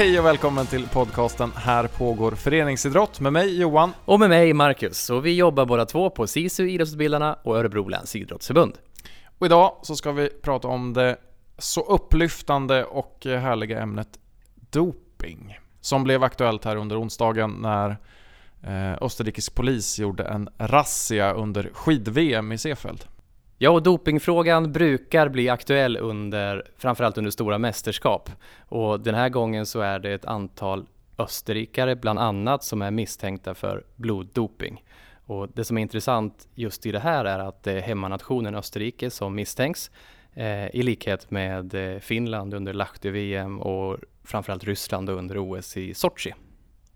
Hej och välkommen till podcasten Här pågår föreningsidrott med mig Johan. Och med mig Marcus. Och vi jobbar båda två på SISU Idrottsutbildarna och Örebro läns idrottsförbund. Och idag så ska vi prata om det så upplyftande och härliga ämnet doping. Som blev aktuellt här under onsdagen när eh, österrikisk polis gjorde en razzia under skid-VM i Seefeld. Ja, och dopingfrågan brukar bli aktuell under, framförallt under stora mästerskap. Och den här gången så är det ett antal österrikare bland annat som är misstänkta för bloddoping. Och det som är intressant just i det här är att det är hemmanationen Österrike som misstänks eh, i likhet med eh, Finland under Lahti-VM och framförallt Ryssland under OS i Sochi.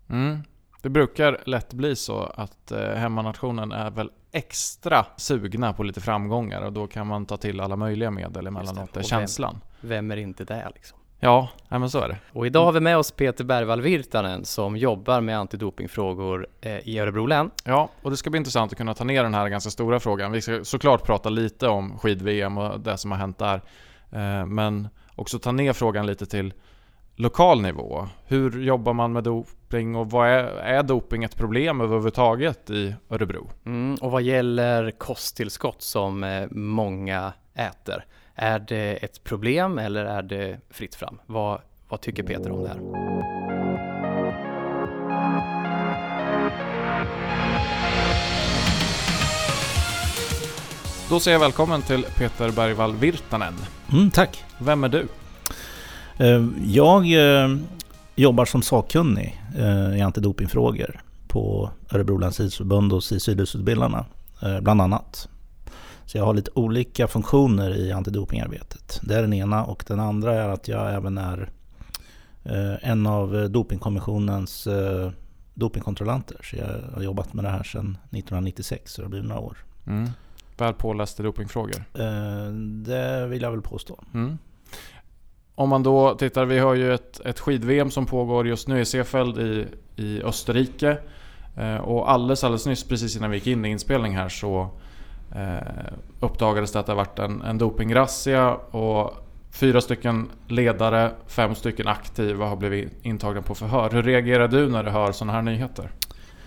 Mm. Det brukar lätt bli så att eh, hemmanationen är väl extra sugna på lite framgångar och då kan man ta till alla möjliga medel emellanåt. Det är känslan. Vem, vem är inte det liksom? Ja, men så är det. Och idag har vi med oss Peter Bergvall Virtanen som jobbar med antidopingfrågor eh, i Örebro län. Ja, och det ska bli intressant att kunna ta ner den här ganska stora frågan. Vi ska såklart prata lite om skid-VM och det som har hänt där. Eh, men också ta ner frågan lite till lokal nivå. Hur jobbar man med doping och vad är, är doping ett problem överhuvudtaget i Örebro? Mm, och vad gäller kosttillskott som eh, många äter, är det ett problem eller är det fritt fram? Vad, vad tycker Peter om det här? Då säger jag välkommen till Peter Bergvall Virtanen. Mm, tack! Vem är du? Eh, jag eh, jobbar som sakkunnig eh, i antidopingfrågor på Örebro läns idrottsförbund och SISU-idrottsutbildarna bland annat. Så jag har lite olika funktioner i antidopingarbetet. Det är den ena och den andra är att jag även är en av Dopingkommissionens dopingkontrollanter. Så jag har jobbat med det här sedan 1996, så det har blivit några år. Mm. Väl påläst i dopingfrågor? Det vill jag väl påstå. Mm. Om man då tittar, vi har ju ett, ett skid-VM som pågår just nu i Seefeld i, i Österrike. Eh, och alldeles, alldeles nyss, precis innan vi gick in i inspelning här, så eh, uppdagades det att det har varit en, en dopingrazzia och fyra stycken ledare, fem stycken aktiva har blivit intagna på förhör. Hur reagerar du när du hör sådana här nyheter?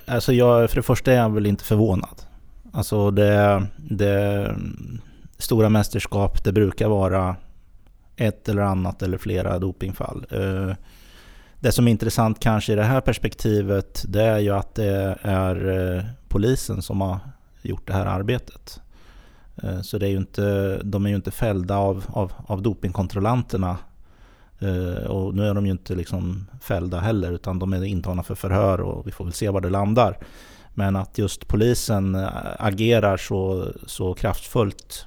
Alltså jag, för det första är jag väl inte förvånad. Alltså det, det stora mästerskap, det brukar vara ett eller annat eller flera dopingfall. Eh, det som är intressant kanske i det här perspektivet det är ju att det är eh, polisen som har gjort det här arbetet. Eh, så det är ju inte, de är ju inte fällda av, av, av dopingkontrollanterna. Och nu är de ju inte liksom fällda heller utan de är intagna för förhör och vi får väl se var det landar. Men att just polisen agerar så, så kraftfullt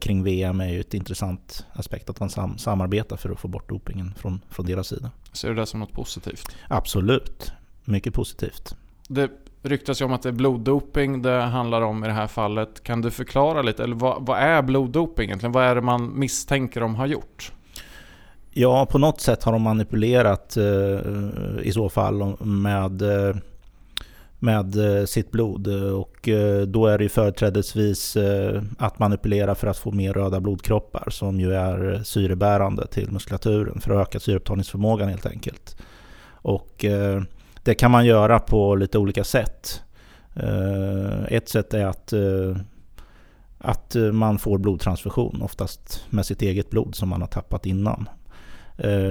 kring VM är ju ett intressant aspekt att man sam samarbetar för att få bort dopingen från, från deras sida. Ser du det som något positivt? Absolut, mycket positivt. Det ryktas ju om att det är bloddoping det handlar om i det här fallet. Kan du förklara lite, eller vad, vad är bloddoping egentligen? Vad är det man misstänker de har gjort? Ja, på något sätt har de manipulerat eh, i så fall med eh, med eh, sitt blod. Och eh, då är det ju företrädesvis eh, att manipulera för att få mer röda blodkroppar som ju är syrebärande till muskulaturen för att öka syreupptagningsförmågan helt enkelt. Och det kan man göra på lite olika sätt. Ett sätt är att, att man får blodtransfusion, oftast med sitt eget blod som man har tappat innan.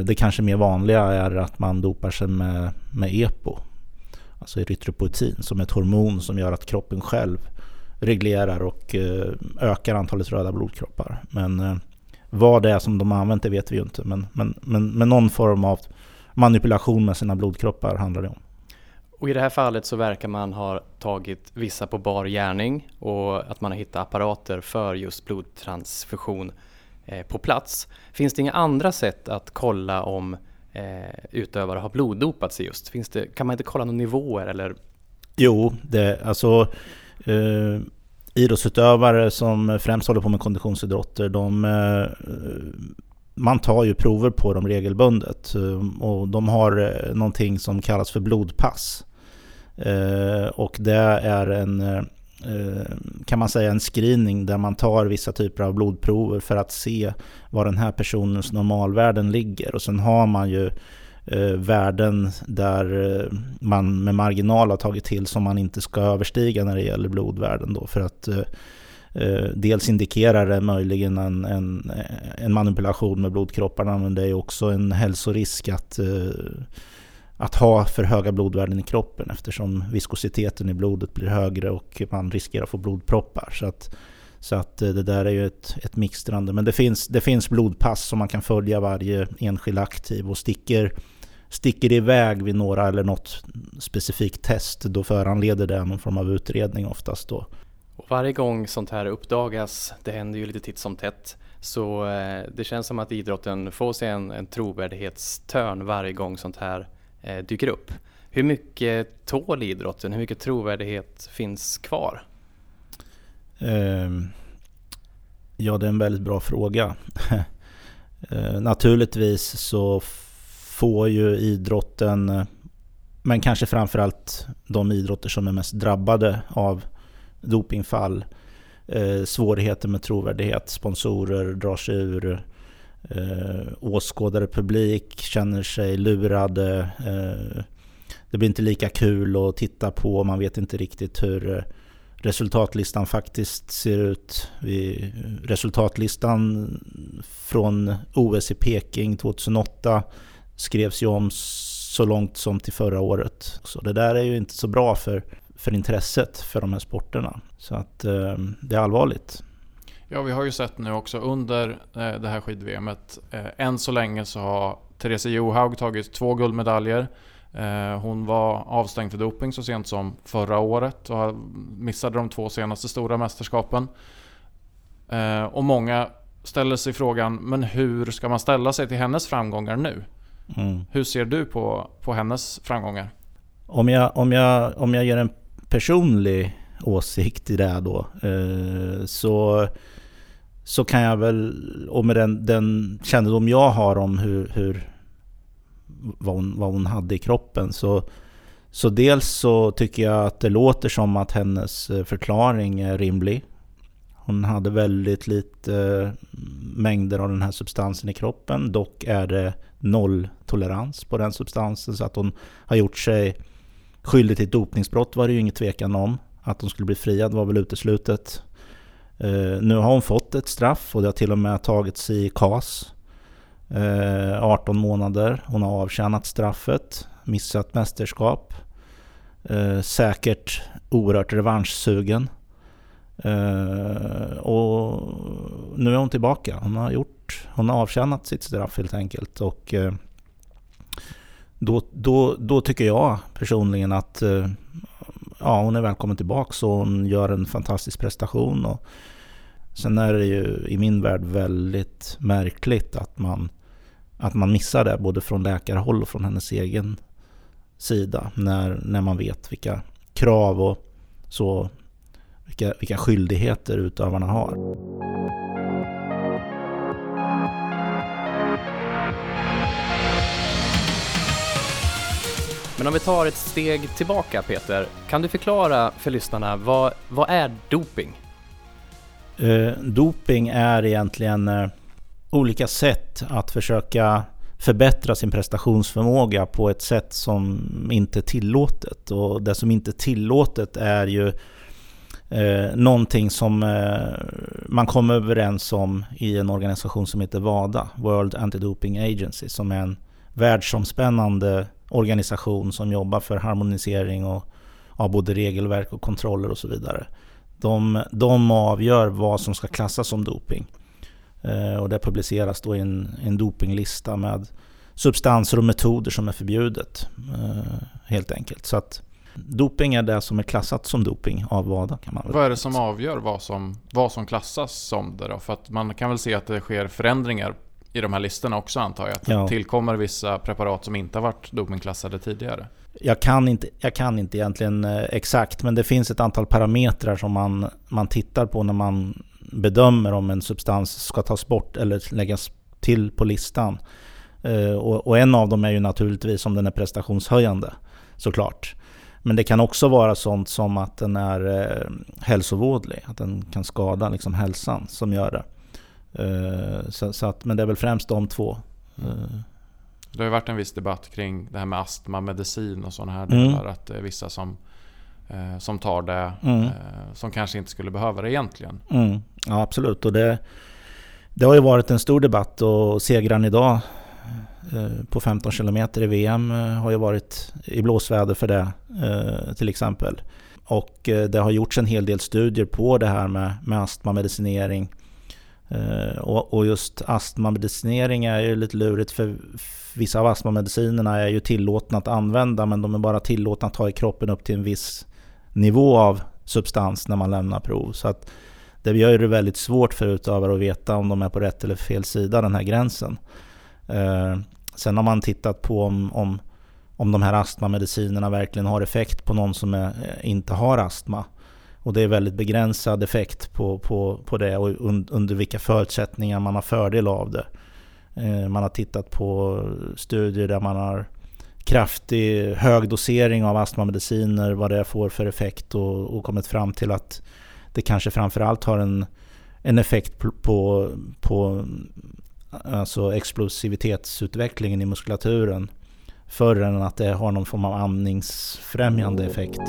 Det kanske mer vanliga är att man dopar sig med, med EPO, alltså erytropoetin, som är ett hormon som gör att kroppen själv reglerar och eh, ökar antalet röda blodkroppar. Men eh, vad det är som de har använt det vet vi ju inte. Men, men, men, men någon form av manipulation med sina blodkroppar handlar det om. Och i det här fallet så verkar man ha tagit vissa på bar gärning och att man har hittat apparater för just blodtransfusion eh, på plats. Finns det inga andra sätt att kolla om eh, Eh, utövare har bloddopat sig just? Finns det, kan man inte kolla några nivåer eller? Jo, det, alltså eh, idrottsutövare som främst håller på med konditionsidrotter, de, eh, man tar ju prover på dem regelbundet eh, och de har eh, någonting som kallas för blodpass. Eh, och det är en Eh, Eh, kan man säga en screening där man tar vissa typer av blodprover för att se var den här personens normalvärden ligger. Och sen har man ju eh, värden där eh, man med marginal har tagit till som man inte ska överstiga när det gäller blodvärden. Då, för att dels indikerar det möjligen en, en, en, manipulation med blodkropparna men det är också en hälsorisk att, att ha för höga blodvärden i kroppen eftersom viskositeten i blodet blir högre och man riskerar att få blodproppar. Så att, så att eh, det där är ju ett, ett mixtrande. Men det finns, det finns blodpass som man kan följa varje enskild aktiv och sticker, sticker det iväg vid några eller något specifikt test då föranleder det någon form av utredning oftast då. Och varje gång sånt här uppdagas, det händer ju lite titt som tätt, så eh, det känns som att idrotten får sig en, en trovärdighetstörn varje gång sånt här Eh, dyker upp. Hur mycket tål idrotten? Hur mycket trovärdighet finns kvar? Ehm, ja, det är en väldigt bra fråga. Eh, naturligtvis så får ju idrotten, men kanske framförallt de idrotter som är mest drabbade av dopingfall, eh, svårigheter med trovärdighet, sponsorer drar sig ur, eh, åskådare, publik känner sig lurade. Eh, det blir inte lika kul att titta på, man vet inte riktigt hur eh, resultatlistan faktiskt ser ut. Vi, resultatlistan från OS i Peking 2008 skrevs ju om så långt som till förra året. Så det där är ju inte så bra för, för intresset för de här sporterna. Så att eh, det är allvarligt. Ja, vi har ju sett nu också under eh, det här skid-VMet. Eh, än så länge så har Therese Johaug tagit två guldmedaljer. Eh, hon var avstängd för doping så sent som förra året och missade de två senaste stora mästerskapen. Eh, och många ställer sig frågan, men hur ska man ställa sig till hennes framgångar nu? Mm. Hur ser du på, på hennes framgångar? Om jag, om, jag, om jag ger en personlig åsikt i det då, eh, så, så kan jag väl, och med den, den kännedom jag har om hur, hur vad hon, vad hon hade i kroppen. Så, så dels så tycker jag att det låter som att hennes eh, förklaring är rimlig. Hon hade väldigt lite eh, mängder av den här substansen i kroppen. Dock är det nolltolerans på den substansen. Så att hon har gjort sig skyldig till ett dopningsbrott var det ju inget tvekan om. Att hon skulle bli friad var väl uteslutet. Uh, nu har hon fått ett straff och det har till och med tagits i KAS. Eh, 18 månader. Hon har avtjänat straffet, missat mästerskap. Eh, säkert oerhört revanschsugen. Och nu är hon tillbaka. Hon har, gjort, hon har avtjänat sitt straff helt enkelt. Och då, då, då tycker jag personligen att ja, hon är välkommen tillbaka och hon gör en fantastisk prestation. Och sen är det ju i min värld väldigt märkligt att man att man missar det både från läkarhåll och från hennes egen sida när, när man vet vilka krav och så vilka, vilka skyldigheter utövarna har. Men om vi tar ett steg tillbaka Peter, kan du förklara för lyssnarna vad, vad är doping? Eh, doping är egentligen eh, olika sätt att försöka förbättra sin prestationsförmåga på ett sätt som inte är tillåtet. Och det som inte är tillåtet är ju eh, någonting som eh, man kom överens om i en organisation som heter WADA, World Anti-Doping Agency, som är en världsomspännande organisation som jobbar för harmonisering och, av både regelverk och kontroller och så vidare. De, de avgör vad som ska klassas som doping. Eh, och det publiceras då en, en dopinglista med substanser och metoder som är förbjudet. Eh, helt enkelt. Så att doping är det som är klassat som doping av WADA. Kan man vad är det som avgör vad som, vad som klassas som det då? För att man kan väl se att det sker förändringar i de här listorna också antar jag. Att det ja. tillkommer vissa preparat som inte har varit dopingklassade tidigare. Jag kan, inte, jag kan inte egentligen eh, exakt, men det finns ett antal parametrar som man, man tittar på när man bedömer om en substans ska tas bort eller läggas till på listan. Eh, och, och en av dem är ju naturligtvis om den är prestationshöjande, såklart. Men det kan också vara sånt som att den är eh, hälsovådlig, att den kan skada liksom, hälsan som gör det. Eh, så, så, att, men det är väl främst de två. Eh, Det har ju varit en viss debatt kring det här med astmamedicin och sådana här Mm. delar. Att det är vissa som, eh, som tar det Mm. som kanske inte skulle behöva det egentligen. Mm, ja, absolut. Och det, det har ju varit en stor debatt och segran idag på 15 km i VM har ju varit i blåsväder för det till exempel. Och det har gjorts en hel del studier på det här med, med astmamedicinering. Eh, Eh, och, och just astmamedicinering är ju lite lurigt för vissa av astmamedicinerna är ju tillåtna att använda men de är bara tillåtna att ha i kroppen upp till en viss nivå av substans när man lämnar prov. Så att det gör det väldigt svårt för utövare att veta om de är på rätt eller fel sida den här gränsen. Eh, sen har man tittat på om, om, om de här astmamedicinerna verkligen har effekt på någon som är, inte har astma. Och det är väldigt begränsad effekt på, på, på det och un, under vilka förutsättningar man har fördel av det. Eh, man har tittat på studier där man har kraftig hög dosering av astmamediciner, vad det får för effekt och, och kommit fram till att det kanske framförallt har en, en effekt på, på, på alltså explosivitetsutvecklingen i muskulaturen förrän än att det har någon form av andningsfrämjande effekt.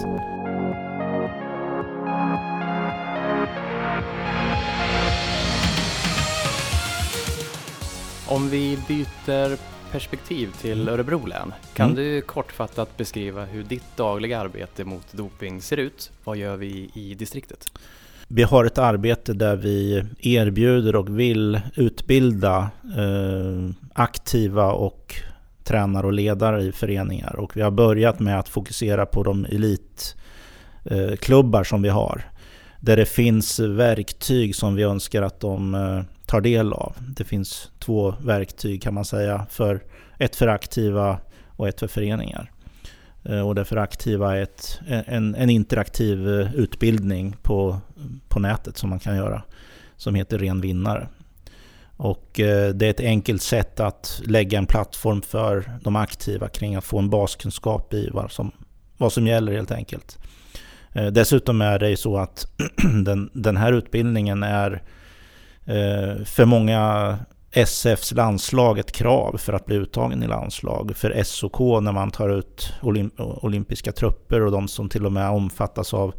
Om vi byter perspektiv till Örebro län, kan Mm. du kortfattat beskriva hur ditt dagliga arbete mot doping ser ut? Vad gör vi i distriktet? Vi har ett arbete där vi erbjuder och vill utbilda eh, aktiva och tränare och ledare i föreningar. Och vi har börjat med att fokusera på de elitklubbar som vi har. Där det finns verktyg som vi önskar att de eh, tar del av. Det finns två verktyg kan man säga. För, ett för aktiva och ett för föreningar. Eh, och det för aktiva är ett, en, en interaktiv eh, utbildning på, på nätet som man kan göra. Som heter Ren vinnare. Och eh, det är ett enkelt sätt att lägga en plattform för de aktiva kring att få en baskunskap i vad som, vad som gäller helt enkelt. Dessutom är det ju så att den, den här utbildningen är Eh, för många SFs landslag ett krav för att bli uttagen i landslag. För SOK när man tar ut olymp- olympiska trupper och de som till och med omfattas av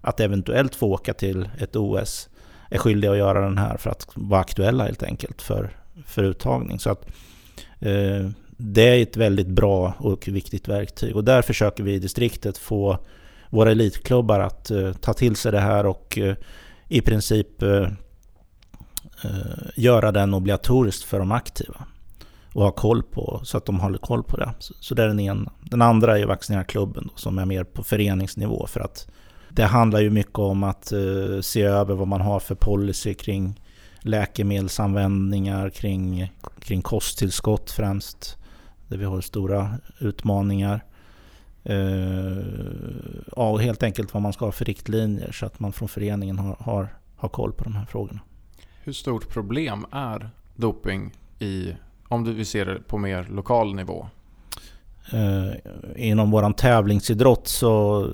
att eventuellt få åka till ett OS är skyldiga att göra den här för att vara aktuella helt enkelt för, för uttagning. Så att, eh, det är ett väldigt bra och viktigt verktyg och där försöker vi i distriktet få våra elitklubbar att eh, ta till sig det här och eh, i princip eh, Eh, göra den obligatoriskt för de aktiva och ha koll på så att de håller koll på det. Så, så det är den ena. Den andra är vaccinera klubben då, som är mer på föreningsnivå för att det handlar ju mycket om att eh, se över vad man har för policy kring läkemedelsanvändningar, kring, kring kosttillskott främst, där vi har stora utmaningar. Uh, ja, och helt enkelt vad man ska ha för riktlinjer så att man från föreningen har, har, har koll på de här frågorna. Hur stort problem är doping i, om du vill se det på mer lokal nivå? Eh, inom våran tävlingsidrott så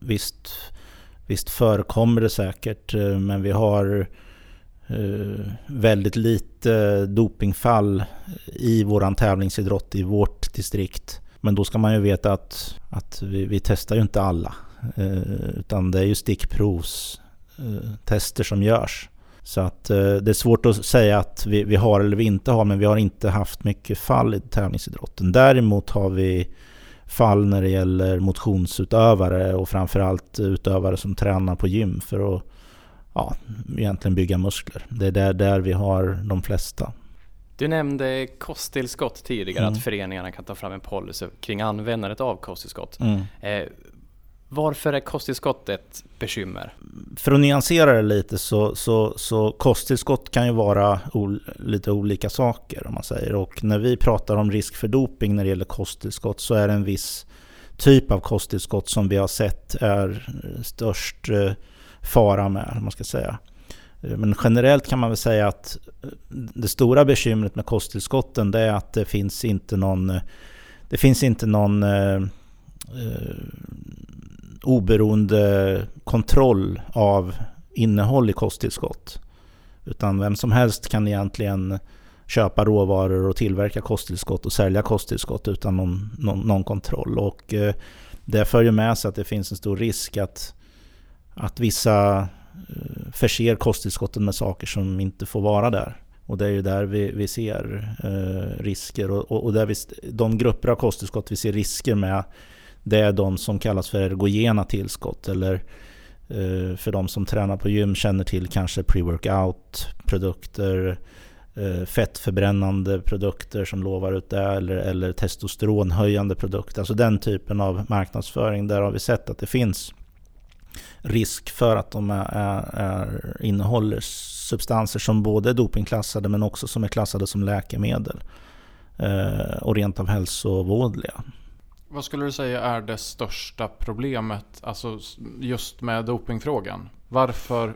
visst, visst förekommer det säkert eh, men vi har eh, väldigt lite dopingfall i våran tävlingsidrott i vårt distrikt. Men då ska man ju veta att, att vi, vi testar ju inte alla. Eh, utan det är ju stickprovstester som görs. Så att eh, det är svårt att säga att vi, vi har eller vi inte har, men vi har inte haft mycket fall i tävlingsidrotten. Däremot har vi fall när det gäller motionsutövare och framförallt utövare som tränar på gym för att ja, egentligen bygga muskler. Det är där, där vi har de flesta. Du nämnde kosttillskott tidigare, Mm. att föreningarna kan ta fram en policy kring användandet av kosttillskott. Mm. Eh, varför är kosttillskott ett bekymmer? För att nyansera det lite så, så, så kosttillskott kan ju vara ol, lite olika saker om man säger. Och när vi pratar om risk för doping när det gäller kosttillskott så är det en viss typ av kosttillskott som vi har sett är störst eh, fara med, man ska säga. Eh, men generellt kan man väl säga att eh, det stora bekymret med kosttillskotten det är att det finns inte någon, det finns inte någon oberoende kontroll av innehåll i kosttillskott. Utan vem som helst kan egentligen köpa råvaror och tillverka kosttillskott och sälja kosttillskott utan någon, någon, någon kontroll. Och eh, det för ju med sig att det finns en stor risk att, att vissa eh, förser kosttillskotten med saker som inte får vara där. Och det är ju där vi, vi ser eh, risker. Och, och, och där vi, de grupper av kosttillskott vi ser risker med det är de som kallas för ergogena tillskott. Eller eh, för de som tränar på gym känner till kanske pre-workout produkter, eh, fettförbrännande produkter som lovar ut det eller, eller testosteronhöjande produkter. Alltså den typen av marknadsföring. Där har vi sett att det finns risk för att de är, är, är, innehåller substanser som både är dopingklassade men också som är klassade som läkemedel eh, och rent av hälsovådliga. Vad skulle du säga är det största problemet alltså just med dopingfrågan? Varför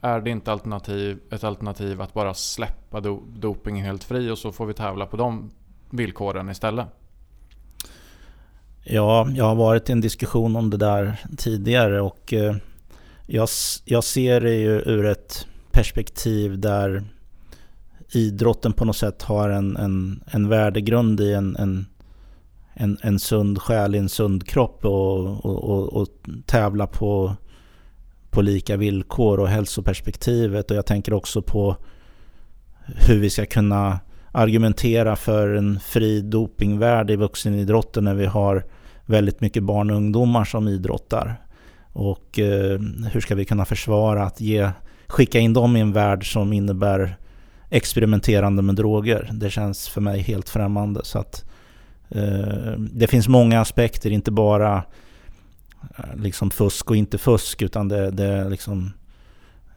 är det inte alternativ, ett alternativ att bara släppa do, dopingen helt fri och så får vi tävla på de villkoren istället? Ja, jag har varit i en diskussion om det där tidigare och eh, jag, jag ser det ju ur ett perspektiv där idrotten på något sätt har en, en, en värdegrund i en, en, en, en sund själ i en sund kropp och, och, och, och tävla på, på lika villkor och hälsoperspektivet. Och jag tänker också på hur vi ska kunna argumentera för en fri dopingvärld i vuxenidrotten när vi har väldigt mycket barn och ungdomar som idrottar. Och eh, hur ska vi kunna försvara att ge, skicka in dem i en värld som innebär experimenterande med droger? Det känns för mig helt främmande. Så att, eh, Eh, det finns många aspekter, inte bara eh, liksom fusk och inte fusk, utan det, det, liksom,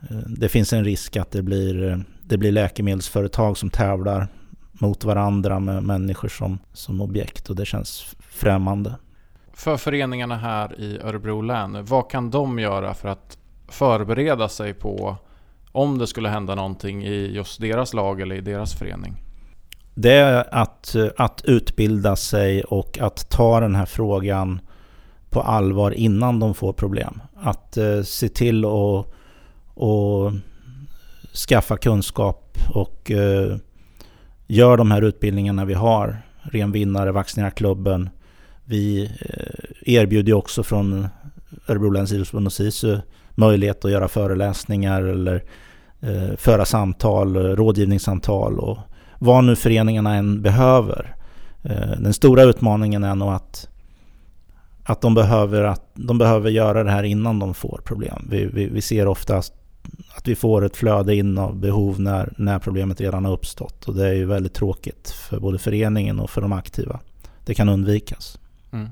eh, det finns en risk att det blir, det blir läkemedelsföretag som tävlar mot varandra med människor som, som objekt och det känns främmande. För föreningarna här i Örebro län, vad kan de göra för att förbereda sig på om det skulle hända någonting i just deras lag eller i deras förening? Det är att, att utbilda sig och att ta den här frågan på allvar innan de får problem. Att eh, se till att skaffa kunskap och eh, gör de här utbildningarna vi har. Ren vinnare, Vaccinera klubben. Vi eh, erbjuder också från Örebro läns idrottsförbund och SISU möjlighet att göra föreläsningar eller eh, föra samtal, rådgivningssamtal och vad nu föreningarna än behöver. Eh, den stora utmaningen är nog att, att, de, behöver, att de behöver göra det här innan de får problem. Vi, vi, vi ser oftast att vi får ett flöde in av behov när, när problemet redan har uppstått. Och det är ju väldigt tråkigt för både föreningen och för de aktiva. Det kan undvikas. Mm.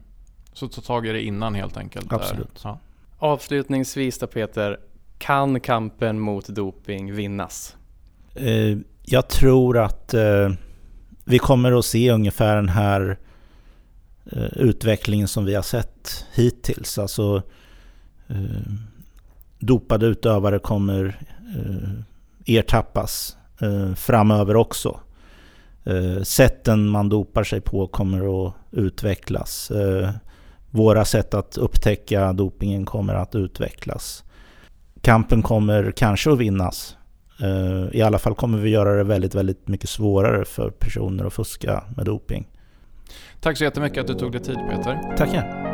Så ta tag i det innan helt enkelt? Absolut. Ja. Avslutningsvis då Peter, kan kampen mot doping vinnas? Jag tror att eh, vi kommer att se ungefär den här eh, utvecklingen som vi har sett hittills. Alltså eh, dopade utövare kommer eh, ertappas eh, framöver också. Sätten man dopar sig på kommer att utvecklas. Våra sätt att upptäcka dopingen kommer att utvecklas. Kampen kommer kanske att vinnas. Eh, I alla fall kommer vi göra det väldigt, väldigt mycket svårare för personer att fuska med doping. Tack så jättemycket att du tog dig tid Peter. Tackar.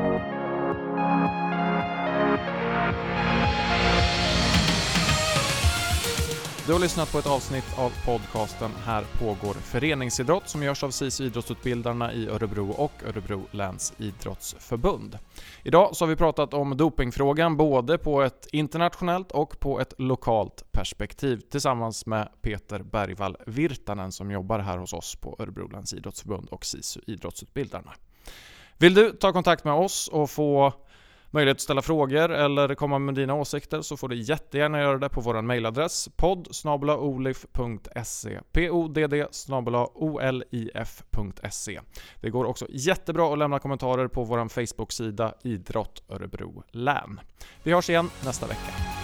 Du har lyssnat på ett avsnitt av podcasten Här pågår föreningsidrott som görs av SIS idrottsutbildarna i Örebro och Örebro läns idrottsförbund. Idag så har vi pratat om dopingfrågan både på ett internationellt och på ett lokalt perspektiv tillsammans med Peter Bergvall Virtanen som jobbar här hos oss på Örebro läns idrottsförbund och SISU idrottsutbildarna. Vill du ta kontakt med oss och få möjlighet att ställa frågor eller komma med dina åsikter så får du jättegärna göra det på vår mejladress podd olif.se podd olif.se Det går också jättebra att lämna kommentarer på vår Facebook-sida Idrott Örebro län. Vi hörs igen nästa vecka.